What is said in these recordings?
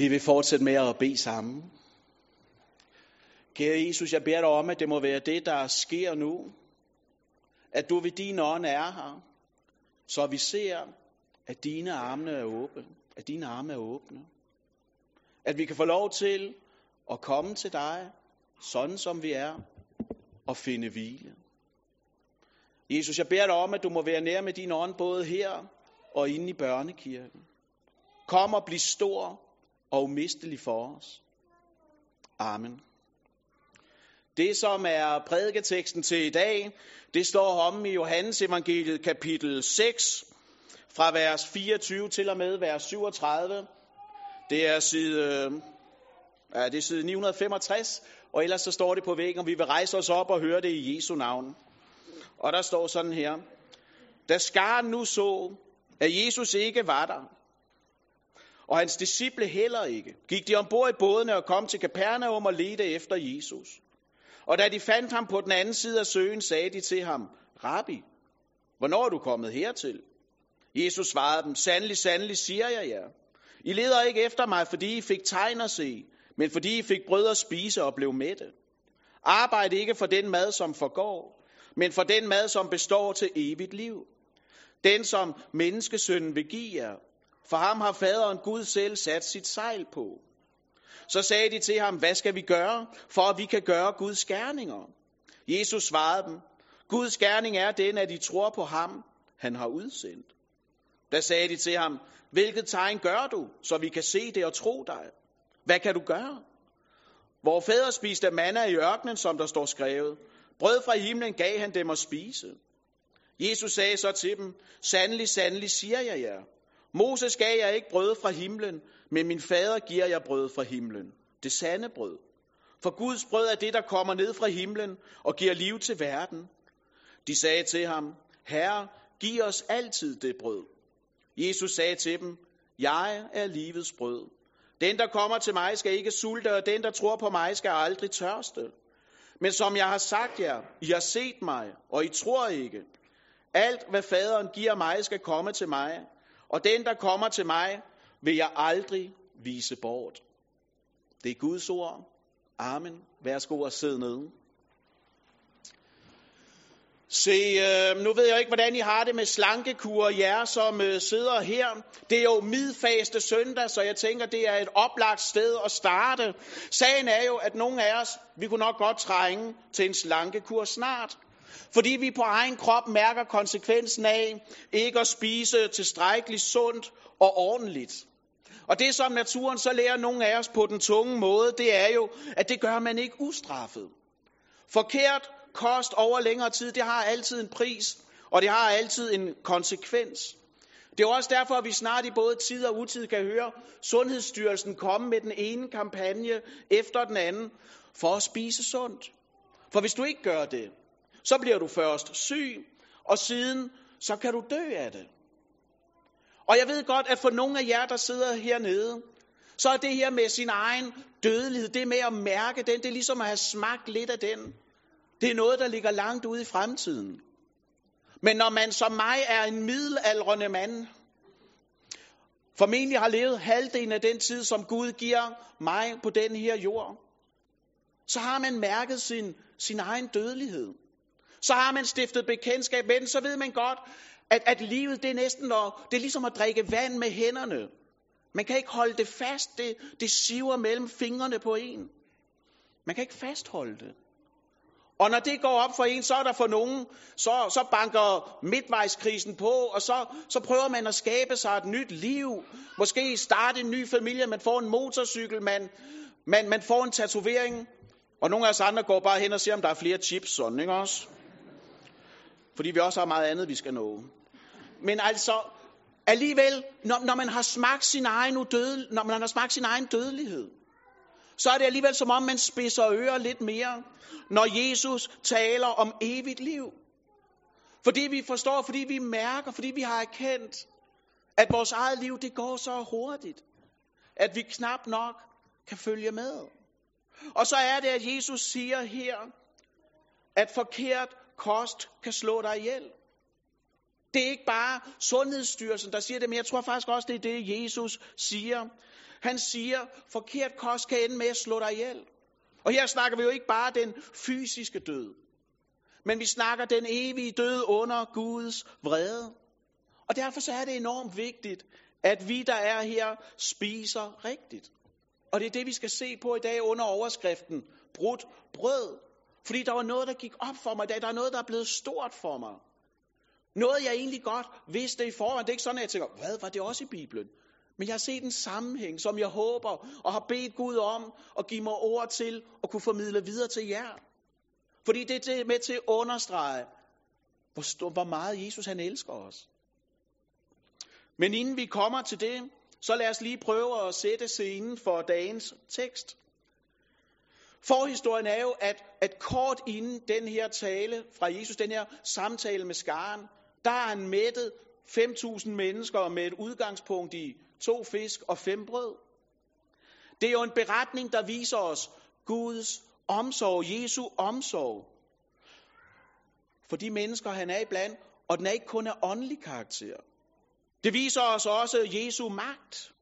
Vi vil fortsætte med at bede sammen. Kære Jesus, jeg beder dig om, at det må være det, der sker nu. At du ved din ånd er her, så vi ser, at dine arme er åbne. At dine arme er åbne. At vi kan få lov til at komme til dig, sådan som vi er, og finde hvile. Jesus, jeg beder dig om, at du må være nær med din ånd, både her og inde i børnekirken. Kom og bliv stor og umistelig for os. Amen. Det, som er prædiketeksten til i dag, det står om i Johannes evangeliet kapitel 6, fra vers 24 til og med vers 37. Det er side, ja, det er side 965, og ellers så står det på væggen, og vi vil rejse os op og høre det i Jesu navn. Og der står sådan her. Da skaren nu så, at Jesus ikke var der, og hans disciple heller ikke, gik de ombord i bådene og kom til Kapernaum og ledte efter Jesus. Og da de fandt ham på den anden side af søen, sagde de til ham, Rabbi, hvornår er du kommet hertil? Jesus svarede dem, sandelig, sandelig siger jeg jer. I leder ikke efter mig, fordi I fik tegn at se, men fordi I fik brød at spise og blev mætte. Arbejd ikke for den mad, som forgår, men for den mad, som består til evigt liv. Den, som menneskesønnen vil give jer, for ham har faderen Gud selv sat sit sejl på. Så sagde de til ham, hvad skal vi gøre, for at vi kan gøre Guds gerninger? Jesus svarede dem, Guds gerning er den, at I tror på ham, han har udsendt. Da sagde de til ham, hvilket tegn gør du, så vi kan se det og tro dig? Hvad kan du gøre? Hvor fædre spiste manna i ørkenen, som der står skrevet. Brød fra himlen gav han dem at spise. Jesus sagde så til dem, sandelig, sandelig siger jeg jer. Moses gav jeg ikke brød fra himlen, men min fader giver jeg brød fra himlen. Det sande brød. For Guds brød er det, der kommer ned fra himlen og giver liv til verden. De sagde til ham, Herre, giv os altid det brød. Jesus sagde til dem, Jeg er livets brød. Den, der kommer til mig, skal ikke sulte, og den, der tror på mig, skal aldrig tørste. Men som jeg har sagt jer, I har set mig, og I tror ikke. Alt, hvad faderen giver mig, skal komme til mig, og den, der kommer til mig, vil jeg aldrig vise bort. Det er Guds ord. Amen. Værsgo og sidde nede. Se, øh, nu ved jeg ikke, hvordan I har det med slankekur, jer som øh, sidder her. Det er jo midfaste søndag, så jeg tænker, det er et oplagt sted at starte. Sagen er jo, at nogle af os, vi kunne nok godt trænge til en slankekur snart. Fordi vi på egen krop mærker konsekvensen af ikke at spise tilstrækkeligt sundt og ordentligt. Og det, som naturen så lærer nogle af os på den tunge måde, det er jo, at det gør man ikke ustraffet. Forkert kost over længere tid, det har altid en pris, og det har altid en konsekvens. Det er også derfor, at vi snart i både tid og utid kan høre Sundhedsstyrelsen komme med den ene kampagne efter den anden for at spise sundt. For hvis du ikke gør det, så bliver du først syg, og siden så kan du dø af det. Og jeg ved godt, at for nogle af jer, der sidder hernede, så er det her med sin egen dødelighed, det med at mærke den, det er ligesom at have smagt lidt af den. Det er noget, der ligger langt ude i fremtiden. Men når man som mig er en middelalderende mand, formentlig har levet halvdelen af den tid, som Gud giver mig på den her jord, så har man mærket sin, sin egen dødelighed. Så har man stiftet bekendtskab med den, så ved man godt, at, at livet det er næsten når, det er ligesom at drikke vand med hænderne. Man kan ikke holde det fast, det, det siver mellem fingrene på en. Man kan ikke fastholde det. Og når det går op for en, så er der for nogen, så, så banker midtvejskrisen på, og så, så prøver man at skabe sig et nyt liv. Måske starte en ny familie, man får en motorcykel, man, man, man får en tatovering. Og nogle af os andre går bare hen og ser, om der er flere chips, sådan, ikke også? Fordi vi også har meget andet, vi skal nå. Men altså, alligevel, når, når man har smagt sin egen udøde, når man har smagt sin egen dødelighed, så er det alligevel som om, man spidser ører lidt mere, når Jesus taler om evigt liv. Fordi vi forstår, fordi vi mærker, fordi vi har erkendt, at vores eget liv, det går så hurtigt, at vi knap nok kan følge med. Og så er det, at Jesus siger her, at forkert kost kan slå dig ihjel. Det er ikke bare Sundhedsstyrelsen, der siger det, men jeg tror faktisk også, det er det, Jesus siger. Han siger, forkert kost kan ende med at slå dig ihjel. Og her snakker vi jo ikke bare den fysiske død, men vi snakker den evige død under Guds vrede. Og derfor så er det enormt vigtigt, at vi, der er her, spiser rigtigt. Og det er det, vi skal se på i dag under overskriften, brudt brød. Fordi der var noget, der gik op for mig. Der er noget, der er blevet stort for mig. Noget, jeg egentlig godt vidste i forvejen. Det er ikke sådan, at jeg tænker, hvad var det også i Bibelen? Men jeg har set en sammenhæng, som jeg håber og har bedt Gud om at give mig ord til og kunne formidle videre til jer. Fordi det er med til at understrege, hvor, stor, hvor meget Jesus han elsker os. Men inden vi kommer til det, så lad os lige prøve at sætte scenen for dagens tekst. Forhistorien er jo, at, at kort inden den her tale fra Jesus, den her samtale med skaren, der er han mættet 5.000 mennesker med et udgangspunkt i to fisk og fem brød. Det er jo en beretning, der viser os Guds omsorg, Jesu omsorg for de mennesker, han er iblandt, og den er ikke kun af åndelig karakter. Det viser os også Jesu magt.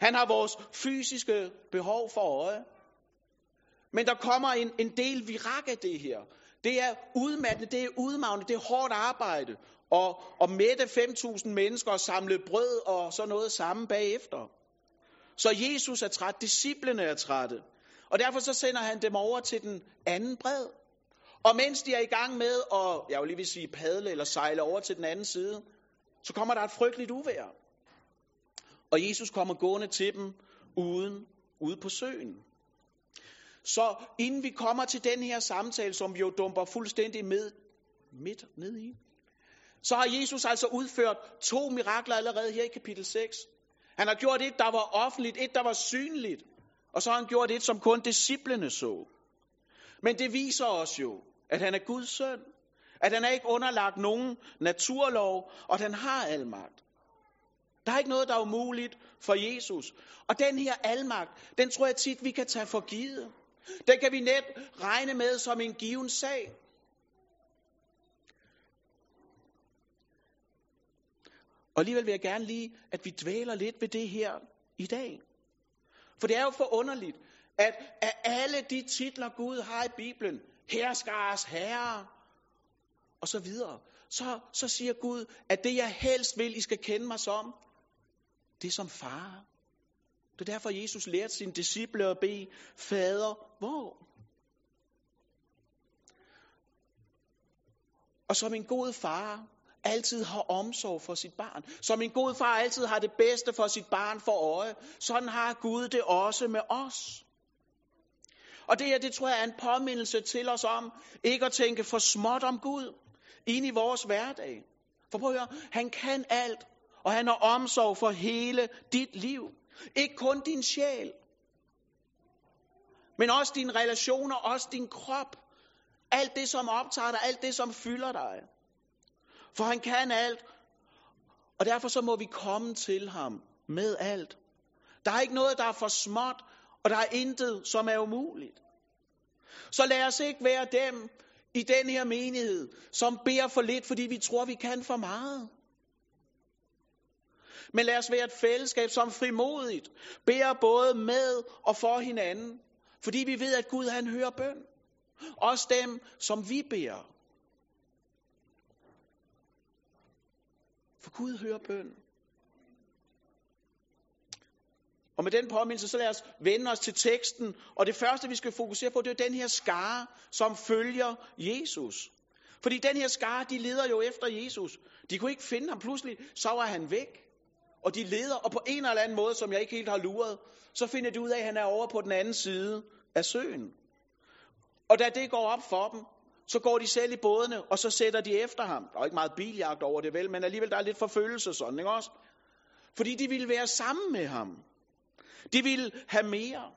Han har vores fysiske behov for øje. Men der kommer en, en del virak af det her. Det er udmattende, det er udmavnende, det er hårdt arbejde. Og, og mætte 5.000 mennesker og samle brød og så noget sammen bagefter. Så Jesus er træt, disciplene er trætte. Og derfor så sender han dem over til den anden bred. Og mens de er i gang med at, jeg vil lige vil sige, padle eller sejle over til den anden side, så kommer der et frygteligt uvejr. Og Jesus kommer gående til dem uden, ude på søen. Så inden vi kommer til den her samtale, som vi jo dumper fuldstændig med, midt ned i, så har Jesus altså udført to mirakler allerede her i kapitel 6. Han har gjort et, der var offentligt, et, der var synligt, og så har han gjort et, som kun disciplene så. Men det viser os jo, at han er Guds søn, at han er ikke underlagt nogen naturlov, og at han har almagt. Der er ikke noget, der er umuligt for Jesus. Og den her almagt, den tror jeg tit, vi kan tage for givet. Den kan vi net regne med som en given sag. Og alligevel vil jeg gerne lige, at vi dvæler lidt ved det her i dag. For det er jo for underligt, at af alle de titler, Gud har i Bibelen, herskars herre, og så videre, så, så siger Gud, at det jeg helst vil, I skal kende mig som, det er som far. Det er derfor, Jesus lærte sine disciple at bede, Fader, hvor? Og som en god far altid har omsorg for sit barn, som en god far altid har det bedste for sit barn for øje, sådan har Gud det også med os. Og det her, det tror jeg er en påmindelse til os om, ikke at tænke for småt om Gud, ind i vores hverdag. For prøv at høre, han kan alt, og han har omsorg for hele dit liv. Ikke kun din sjæl, men også dine relationer, også din krop. Alt det, som optager dig, alt det, som fylder dig. For han kan alt, og derfor så må vi komme til ham med alt. Der er ikke noget, der er for småt, og der er intet, som er umuligt. Så lad os ikke være dem i den her menighed, som beder for lidt, fordi vi tror, vi kan for meget. Men lad os være et fællesskab, som frimodigt beder både med og for hinanden. Fordi vi ved, at Gud han hører bøn. Også dem, som vi beder. For Gud hører bøn. Og med den påmindelse, så lad os vende os til teksten. Og det første, vi skal fokusere på, det er den her skare, som følger Jesus. Fordi den her skare, de leder jo efter Jesus. De kunne ikke finde ham pludselig, så var han væk. Og de leder, og på en eller anden måde, som jeg ikke helt har luret, så finder de ud af, at han er over på den anden side af søen. Og da det går op for dem, så går de selv i bådene, og så sætter de efter ham. Der er ikke meget biljagt over det vel, men alligevel der er lidt forfølgelse sådan, ikke også? Fordi de ville være sammen med ham. De ville have mere.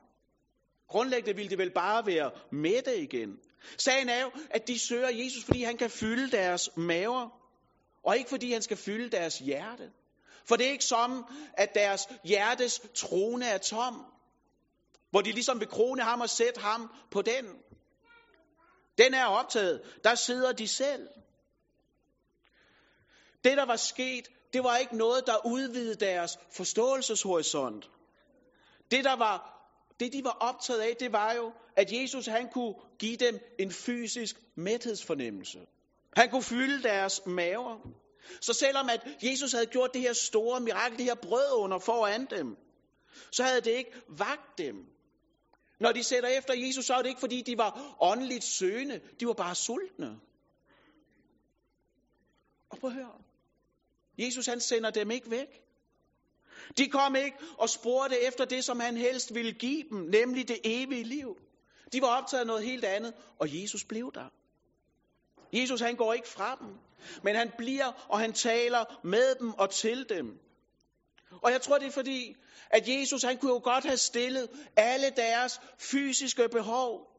Grundlæggende ville de vel bare være mætte igen. Sagen er jo, at de søger Jesus, fordi han kan fylde deres maver, og ikke fordi han skal fylde deres hjerte. For det er ikke som, at deres hjertes trone er tom, hvor de ligesom vil krone ham og sætte ham på den. Den er optaget. Der sidder de selv. Det, der var sket, det var ikke noget, der udvidede deres forståelseshorisont. Det, der var, det de var optaget af, det var jo, at Jesus han kunne give dem en fysisk mæthedsfornemmelse. Han kunne fylde deres maver. Så selvom at Jesus havde gjort det her store mirakel, det her brød under foran dem, så havde det ikke vagt dem. Når de sætter efter Jesus, så er det ikke fordi, de var åndeligt søgende. De var bare sultne. Og prøv at høre. Jesus han sender dem ikke væk. De kom ikke og spurgte efter det, som han helst ville give dem, nemlig det evige liv. De var optaget af noget helt andet, og Jesus blev der. Jesus han går ikke fra dem, men han bliver, og han taler med dem og til dem. Og jeg tror, det er fordi, at Jesus han kunne jo godt have stillet alle deres fysiske behov,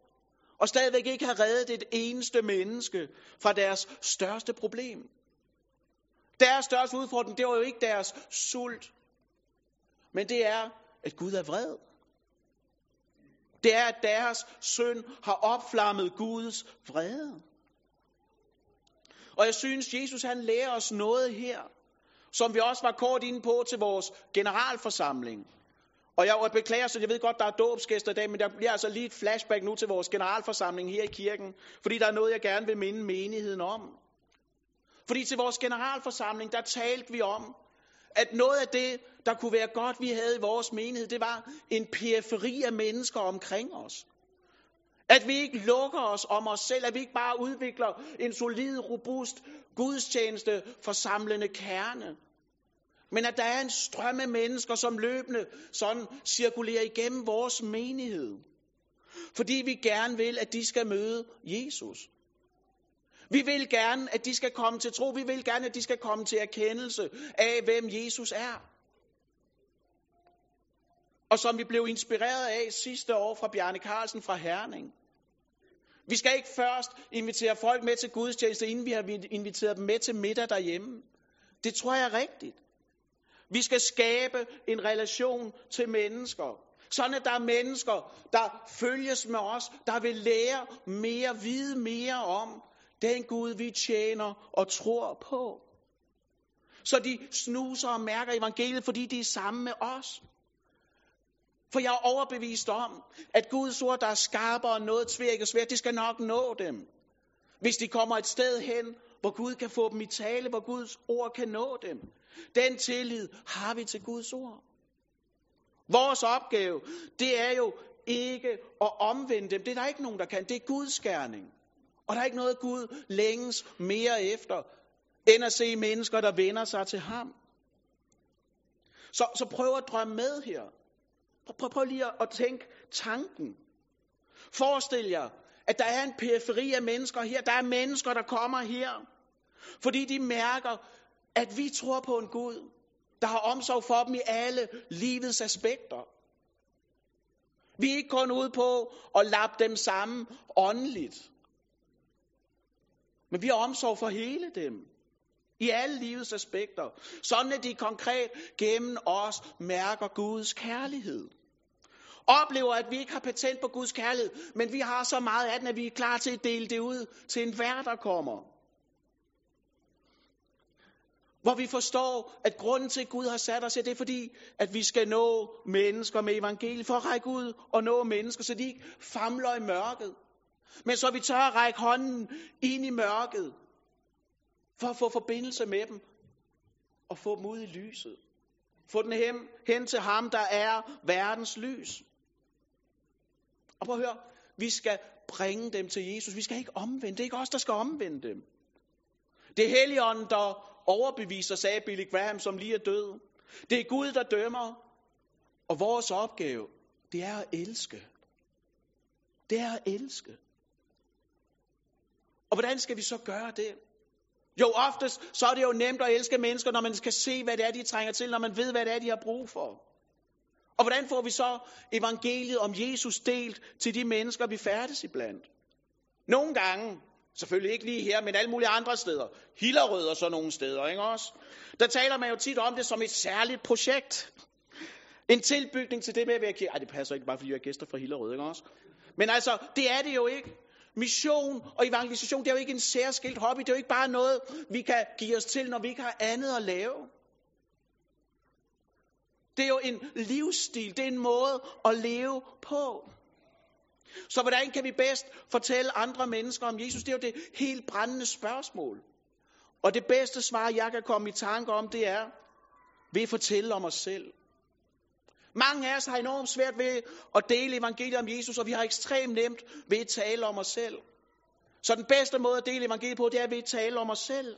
og stadigvæk ikke have reddet et eneste menneske fra deres største problem. Deres største udfordring, det var jo ikke deres sult, men det er, at Gud er vred. Det er, at deres synd har opflammet Guds vrede. Og jeg synes, Jesus han lærer os noget her, som vi også var kort inde på til vores generalforsamling. Og jeg beklager, så jeg ved godt, der er dåbsgæster i dag, men der bliver altså lige et flashback nu til vores generalforsamling her i kirken, fordi der er noget, jeg gerne vil minde menigheden om. Fordi til vores generalforsamling, der talte vi om, at noget af det, der kunne være godt, vi havde i vores menighed, det var en periferi af mennesker omkring os. At vi ikke lukker os om os selv, at vi ikke bare udvikler en solid, robust gudstjeneste forsamlende kerne. Men at der er en strøm af mennesker, som løbende sådan cirkulerer igennem vores menighed. Fordi vi gerne vil, at de skal møde Jesus. Vi vil gerne, at de skal komme til tro. Vi vil gerne, at de skal komme til erkendelse af, hvem Jesus er. Og som vi blev inspireret af sidste år fra Bjarne Carlsen fra Herning. Vi skal ikke først invitere folk med til gudstjeneste, inden vi har inviteret dem med til middag derhjemme. Det tror jeg er rigtigt. Vi skal skabe en relation til mennesker. Sådan at der er mennesker, der følges med os, der vil lære mere, vide mere om, den Gud, vi tjener og tror på. Så de snuser og mærker evangeliet, fordi de er sammen med os. For jeg er overbevist om, at Guds ord, der er skarpere end noget tvækket svært, det skal nok nå dem. Hvis de kommer et sted hen, hvor Gud kan få dem i tale, hvor Guds ord kan nå dem. Den tillid har vi til Guds ord. Vores opgave, det er jo ikke at omvende dem. Det er der ikke nogen, der kan. Det er Guds gerning. Og der er ikke noget Gud længes mere efter, end at se mennesker, der vender sig til ham. Så, så prøv at drømme med her. Prøv, prøv lige at, at tænke tanken. Forestil jer, at der er en periferi af mennesker her. Der er mennesker, der kommer her, fordi de mærker, at vi tror på en Gud, der har omsorg for dem i alle livets aspekter. Vi er ikke kun ude på at lappe dem sammen åndeligt. Men vi har omsorg for hele dem. I alle livets aspekter. Sådan at de konkret gennem os mærker Guds kærlighed. Oplever, at vi ikke har patent på Guds kærlighed, men vi har så meget af den, at vi er klar til at dele det ud til enhver, der kommer. Hvor vi forstår, at grunden til, at Gud har sat os, er det er fordi, at vi skal nå mennesker med evangeliet, for at række ud og nå mennesker, så de ikke famler i mørket. Men så vi tør at række hånden ind i mørket, for at få forbindelse med dem, og få dem ud i lyset. Få den hen, hen til ham, der er verdens lys. Og prøv at høre, vi skal bringe dem til Jesus. Vi skal ikke omvende. Det er ikke os, der skal omvende dem. Det er Helligånden, der overbeviser, sagde Billy Graham, som lige er død. Det er Gud, der dømmer. Og vores opgave, det er at elske. Det er at elske. Og hvordan skal vi så gøre det? Jo, oftest så er det jo nemt at elske mennesker, når man skal se, hvad det er, de trænger til, når man ved, hvad det er, de har brug for. Og hvordan får vi så evangeliet om Jesus delt til de mennesker, vi færdes iblandt? Nogle gange, selvfølgelig ikke lige her, men alle mulige andre steder, Hillerød og sådan nogle steder, ikke også? Der taler man jo tit om det som et særligt projekt. En tilbygning til det med at være kirke. Ej, det passer ikke bare, fordi jeg er gæster fra Hillerød, ikke også? Men altså, det er det jo ikke. Mission og evangelisation, det er jo ikke en særskilt hobby. Det er jo ikke bare noget, vi kan give os til, når vi ikke har andet at lave. Det er jo en livsstil, det er en måde at leve på. Så hvordan kan vi bedst fortælle andre mennesker om Jesus? Det er jo det helt brændende spørgsmål. Og det bedste svar, jeg kan komme i tanke om, det er ved at fortælle om os selv. Mange af os har enormt svært ved at dele evangeliet om Jesus, og vi har ekstremt nemt ved at tale om os selv. Så den bedste måde at dele evangeliet på, det er ved at tale om os selv.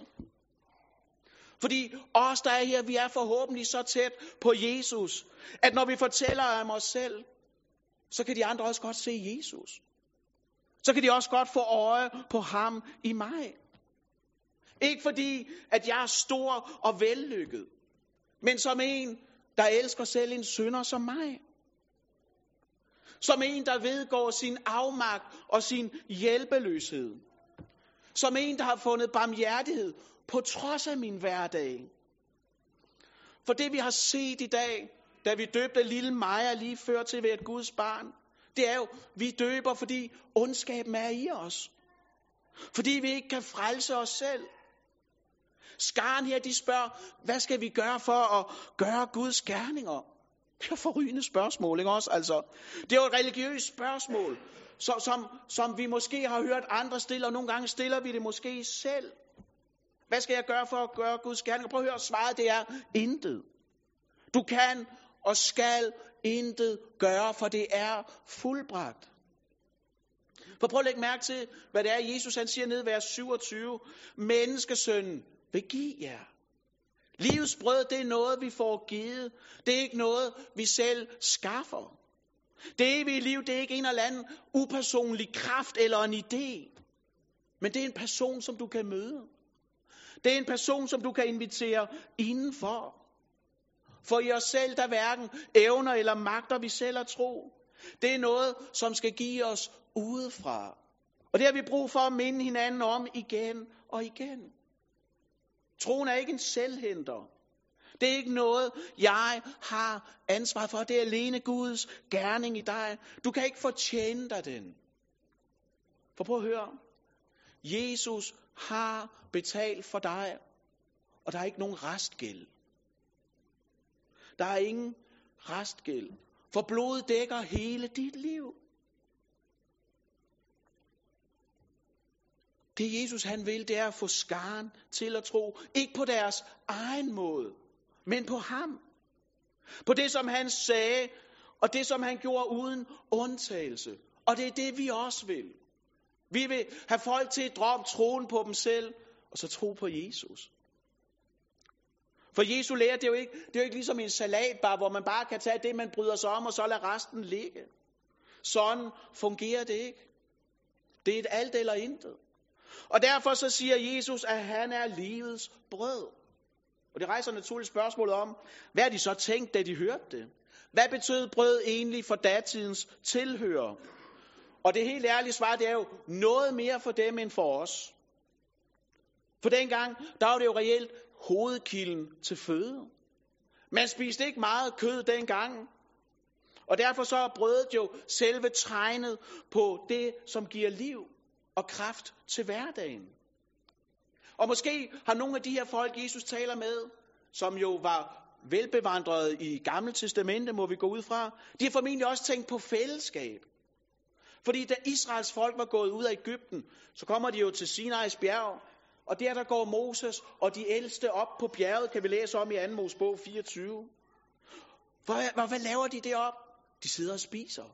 Fordi os, der er her, vi er forhåbentlig så tæt på Jesus, at når vi fortæller om os selv, så kan de andre også godt se Jesus. Så kan de også godt få øje på ham i mig. Ikke fordi, at jeg er stor og vellykket, men som en, der elsker selv en synder som mig. Som en, der vedgår sin afmagt og sin hjælpeløshed. Som en, der har fundet barmhjertighed på trods af min hverdag. For det vi har set i dag, da vi døbte lille Maja lige før til ved et Guds barn, det er jo, vi døber, fordi ondskaben er i os. Fordi vi ikke kan frelse os selv. Skaren her, de spørger, hvad skal vi gøre for at gøre Guds gerninger? Det er forrygende spørgsmål, ikke også? Altså, det er jo et religiøst spørgsmål, så, som, som vi måske har hørt andre stille, og nogle gange stiller vi det måske selv. Hvad skal jeg gøre for at gøre Guds gerninger? Prøv at høre, svaret det er intet. Du kan og skal intet gøre, for det er fuldbragt. For prøv at lægge mærke til, hvad det er, Jesus han siger ned i vers 27. Menneskesønnen vil give jer. Livets brød, det er noget, vi får givet. Det er ikke noget, vi selv skaffer. Det evige liv, det er ikke en eller anden upersonlig kraft eller en idé. Men det er en person, som du kan møde. Det er en person, som du kan invitere indenfor. For i os selv, der hverken evner eller magter vi selv at tro. Det er noget, som skal give os udefra. Og det har vi brug for at minde hinanden om igen og igen. Troen er ikke en selvhenter. Det er ikke noget, jeg har ansvar for. Det er alene Guds gerning i dig. Du kan ikke fortjene dig den. For prøv at høre. Jesus har betalt for dig, og der er ikke nogen restgæld. Der er ingen restgæld. For blodet dækker hele dit liv. Det Jesus han vil, det er at få skaren til at tro. Ikke på deres egen måde, men på ham. På det, som han sagde, og det, som han gjorde uden undtagelse. Og det er det, vi også vil. Vi vil have folk til at droppe troen på dem selv, og så tro på Jesus. For Jesu lære, det er, jo ikke, det er jo ikke ligesom en salatbar, hvor man bare kan tage det, man bryder sig om, og så lade resten ligge. Sådan fungerer det ikke. Det er et alt eller intet. Og derfor så siger Jesus, at han er livets brød. Og det rejser naturligt spørgsmålet om, hvad de så tænkt, da de hørte det? Hvad betød brød egentlig for datidens tilhører? Og det helt ærlige svar, det er jo noget mere for dem end for os. For dengang, der var det jo reelt hovedkilden til føde. Man spiste ikke meget kød dengang. Og derfor så er brødet jo selve tegnet på det, som giver liv og kraft til hverdagen. Og måske har nogle af de her folk, Jesus taler med, som jo var velbevandrede i Gamle Testamente, må vi gå ud fra, de har formentlig også tænkt på fællesskab. Fordi da Israels folk var gået ud af Ægypten, så kommer de jo til Sinai's bjerg, og der der går Moses og de ældste op på bjerget, kan vi læse om i 2. Mosebog 24. Hvad, hvad, hvad laver de derop? De sidder og spiser.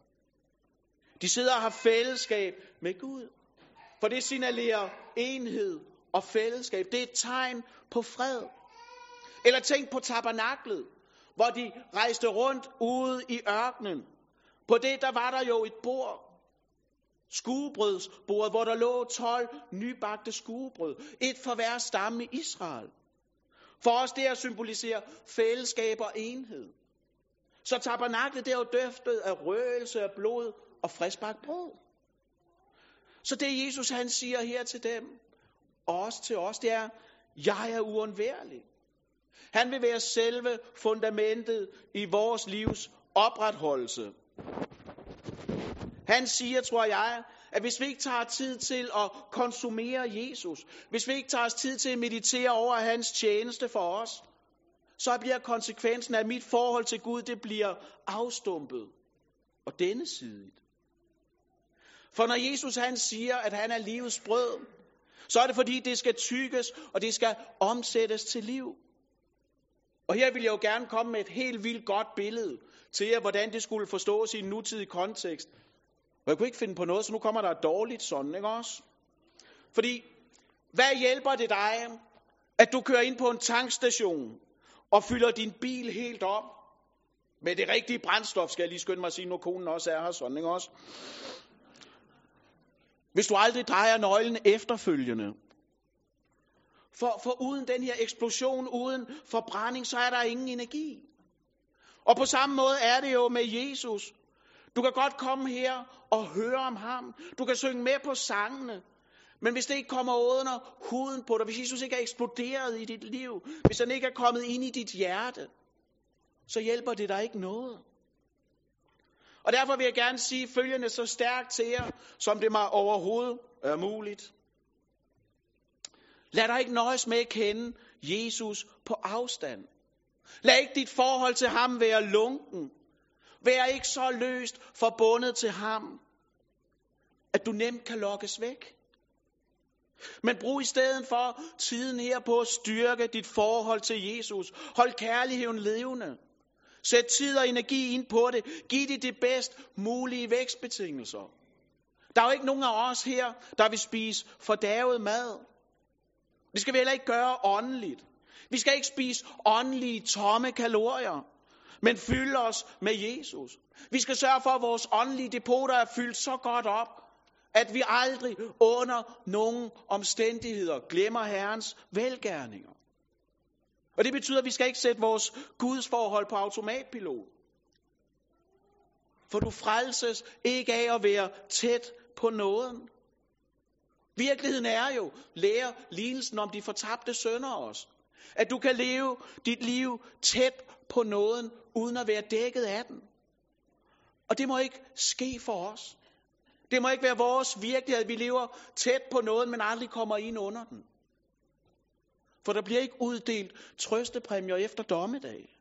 De sidder og har fællesskab med Gud. For det signalerer enhed og fællesskab. Det er et tegn på fred. Eller tænk på tabernaklet, hvor de rejste rundt ude i ørkenen. På det, der var der jo et bord. Skuebrødsbordet, hvor der lå 12 nybagte skuebrød. Et for hver stamme i Israel. For os det at symbolisere fællesskab og enhed. Så tabernaklet det er jo døftet af røgelse af blod og friskbagt brød. Så det Jesus han siger her til dem, og også til os, det er, jeg er uundværlig. Han vil være selve fundamentet i vores livs opretholdelse. Han siger, tror jeg, at hvis vi ikke tager tid til at konsumere Jesus, hvis vi ikke tager os tid til at meditere over hans tjeneste for os, så bliver konsekvensen af mit forhold til Gud, det bliver afstumpet og denne side. For når Jesus han siger, at han er livets brød, så er det fordi, det skal tykkes, og det skal omsættes til liv. Og her vil jeg jo gerne komme med et helt vildt godt billede til jer, hvordan det skulle forstås i en nutidig kontekst. Og jeg kunne ikke finde på noget, så nu kommer der et dårligt sådan, ikke også? Fordi, hvad hjælper det dig, at du kører ind på en tankstation og fylder din bil helt op med det rigtige brændstof, skal jeg lige skynde mig at sige, når konen også er her, sådan, ikke også? Hvis du aldrig drejer nøglen efterfølgende. For, for uden den her eksplosion, uden forbrænding, så er der ingen energi. Og på samme måde er det jo med Jesus. Du kan godt komme her og høre om ham. Du kan synge med på sangene. Men hvis det ikke kommer under huden på dig, hvis Jesus ikke er eksploderet i dit liv, hvis han ikke er kommet ind i dit hjerte, så hjælper det dig ikke noget. Og derfor vil jeg gerne sige følgende så stærkt til jer, som det mig overhovedet er muligt. Lad dig ikke nøjes med at kende Jesus på afstand. Lad ikke dit forhold til ham være lunken. Vær ikke så løst forbundet til ham, at du nemt kan lokkes væk. Men brug i stedet for tiden her på at styrke dit forhold til Jesus. Hold kærligheden levende. Sæt tid og energi ind på det. Giv det de bedst mulige vækstbetingelser. Der er jo ikke nogen af os her, der vil spise fordavet mad. Det skal vi heller ikke gøre åndeligt. Vi skal ikke spise åndelige tomme kalorier, men fylde os med Jesus. Vi skal sørge for, at vores åndelige depoter er fyldt så godt op, at vi aldrig under nogen omstændigheder glemmer Herrens velgærninger. Og det betyder, at vi skal ikke sætte vores gudsforhold på automatpilot. For du frelses ikke af at være tæt på nåden. Virkeligheden er jo, lærer lignelsen om de fortabte sønder os. At du kan leve dit liv tæt på nåden, uden at være dækket af den. Og det må ikke ske for os. Det må ikke være vores virkelighed, at vi lever tæt på nåden, men aldrig kommer ind under den. For der bliver ikke uddelt trøstepræmier efter dommedag.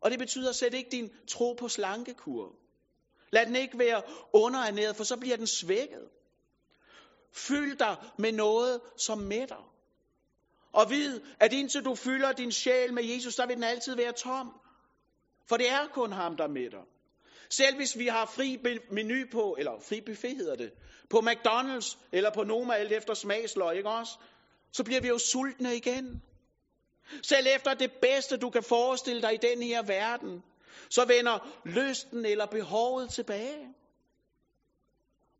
Og det betyder, sæt ikke din tro på slankekur. Lad den ikke være underernæret, for så bliver den svækket. Fyld dig med noget, som mætter. Og vid, at indtil du fylder din sjæl med Jesus, så vil den altid være tom. For det er kun ham, der mætter. Selv hvis vi har fri menu på, eller fri buffet hedder det, på McDonald's eller på Noma, alt efter smagsløg, ikke også? Så bliver vi jo sultne igen. Selv efter det bedste, du kan forestille dig i den her verden, så vender lysten eller behovet tilbage.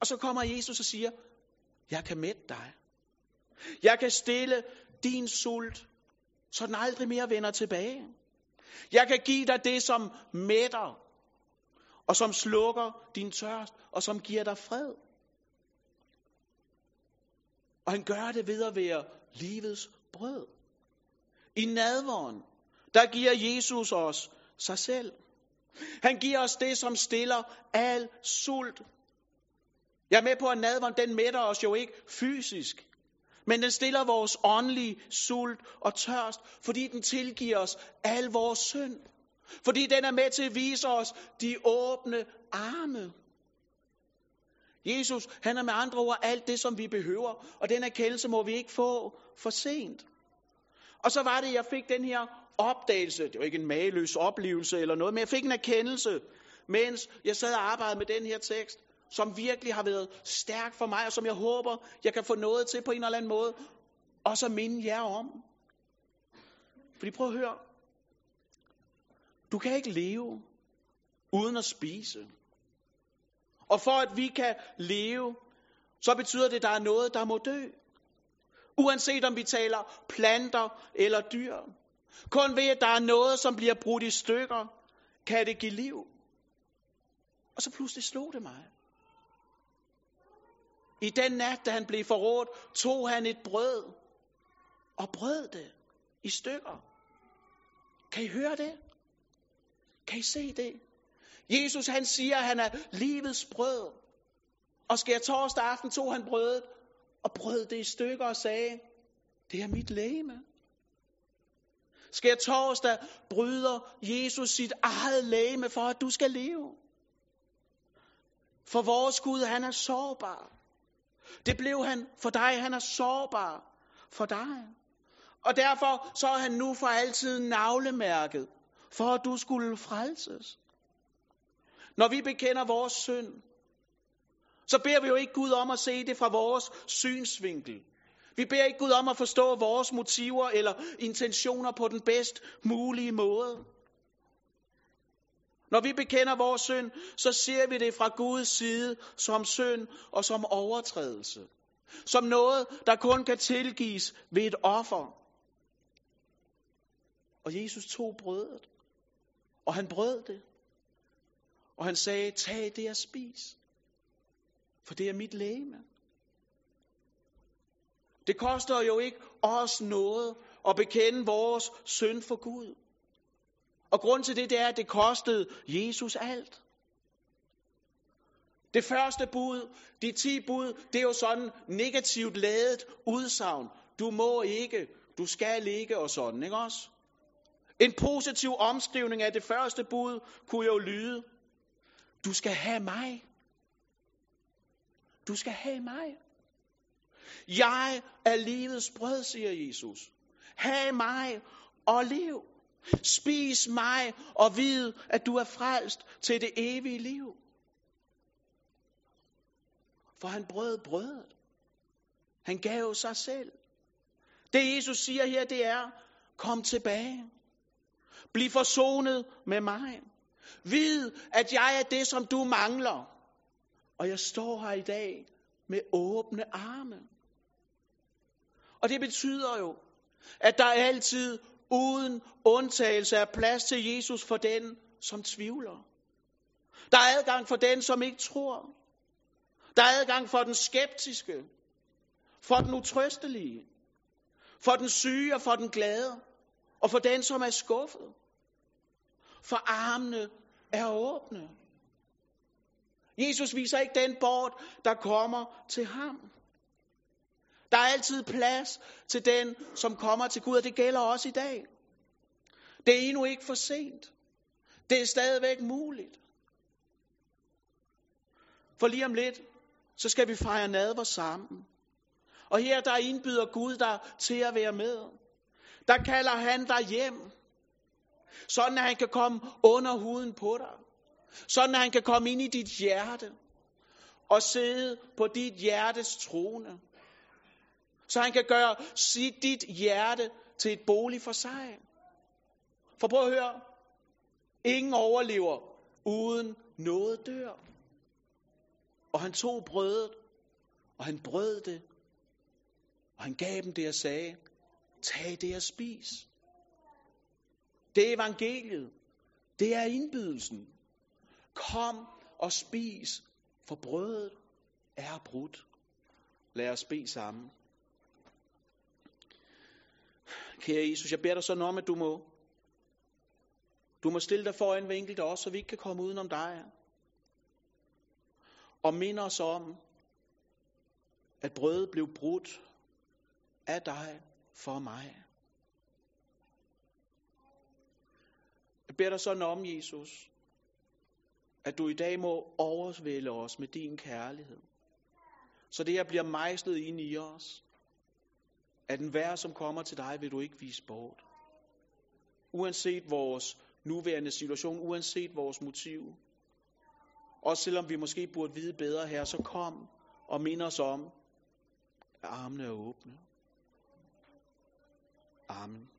Og så kommer Jesus og siger, jeg kan mætte dig. Jeg kan stille din sult, så den aldrig mere vender tilbage. Jeg kan give dig det, som mætter, og som slukker din tørst, og som giver dig fred. Og han gør det ved at være livets brød. I nadvåren, der giver Jesus os sig selv. Han giver os det, som stiller al sult. Jeg er med på, at nadvåren, den mætter os jo ikke fysisk. Men den stiller vores åndelige sult og tørst, fordi den tilgiver os al vores synd. Fordi den er med til at vise os de åbne arme. Jesus, han er med andre ord alt det, som vi behøver, og den erkendelse må vi ikke få for sent. Og så var det, jeg fik den her opdagelse. Det var ikke en mageløs oplevelse eller noget, men jeg fik en erkendelse, mens jeg sad og arbejdede med den her tekst, som virkelig har været stærk for mig, og som jeg håber, jeg kan få noget til på en eller anden måde, og så minde jer om. Fordi prøv at høre, du kan ikke leve uden at spise. Og for at vi kan leve, så betyder det, at der er noget, der må dø. Uanset om vi taler planter eller dyr. Kun ved, at der er noget, som bliver brudt i stykker, kan det give liv. Og så pludselig slog det mig. I den nat, da han blev forrådt, tog han et brød og brød det i stykker. Kan I høre det? Kan I se det? Jesus han siger, at han er livets brød. Og skær torsdag aften tog han brødet og brød det i stykker og sagde, det er mit læme. Skær torsdag bryder Jesus sit eget læme for, at du skal leve. For vores Gud, han er sårbar. Det blev han for dig, han er sårbar for dig. Og derfor så er han nu for altid navlemærket, for at du skulle frelses. Når vi bekender vores synd, så beder vi jo ikke Gud om at se det fra vores synsvinkel. Vi beder ikke Gud om at forstå vores motiver eller intentioner på den bedst mulige måde. Når vi bekender vores synd, så ser vi det fra Guds side som synd og som overtrædelse. Som noget, der kun kan tilgives ved et offer. Og Jesus tog brødet, og han brød det. Og han sagde, tag det og spis, for det er mit læme. Det koster jo ikke os noget at bekende vores synd for Gud. Og grund til det, det er, at det kostede Jesus alt. Det første bud, de ti bud, det er jo sådan negativt ladet udsagn. Du må ikke, du skal ikke og sådan, ikke også? En positiv omskrivning af det første bud kunne jo lyde, du skal have mig. Du skal have mig. Jeg er livets brød, siger Jesus. Ha' mig og lev. Spis mig og vid, at du er frelst til det evige liv. For han brød brødet. Han gav sig selv. Det Jesus siger her, det er, kom tilbage. Bliv forsonet med mig. Vid, at jeg er det, som du mangler. Og jeg står her i dag med åbne arme. Og det betyder jo, at der altid uden undtagelse er plads til Jesus for den, som tvivler. Der er adgang for den, som ikke tror. Der er adgang for den skeptiske, for den utrøstelige, for den syge og for den glade, og for den, som er skuffet. For armene er åbne. Jesus viser ikke den bort, der kommer til ham. Der er altid plads til den, som kommer til Gud, og det gælder også i dag. Det er endnu ikke for sent. Det er stadigvæk muligt. For lige om lidt, så skal vi fejre nadver sammen. Og her der indbyder Gud dig til at være med. Der kalder han dig hjem. Sådan at han kan komme under huden på dig. Sådan at han kan komme ind i dit hjerte. Og sidde på dit hjertes trone så han kan gøre sit, dit hjerte til et bolig for sig. For prøv at høre, ingen overlever uden noget dør. Og han tog brødet, og han brød det, og han gav dem det og sagde, tag det og spis. Det er evangeliet. Det er indbydelsen. Kom og spis, for brødet er brudt. Lad os bede sammen. Kære Jesus, jeg beder dig sådan om, at du må, du må stille dig foran hver enkelt os, så vi ikke kan komme udenom dig. Og minde os om, at brødet blev brudt af dig for mig. Jeg beder dig sådan om, Jesus, at du i dag må overvælde os med din kærlighed. Så det her bliver mejslet ind i os at den vær, som kommer til dig, vil du ikke vise bort. Uanset vores nuværende situation, uanset vores motiv. Også selvom vi måske burde vide bedre her, så kom og mind os om, at armene er åbne. Amen.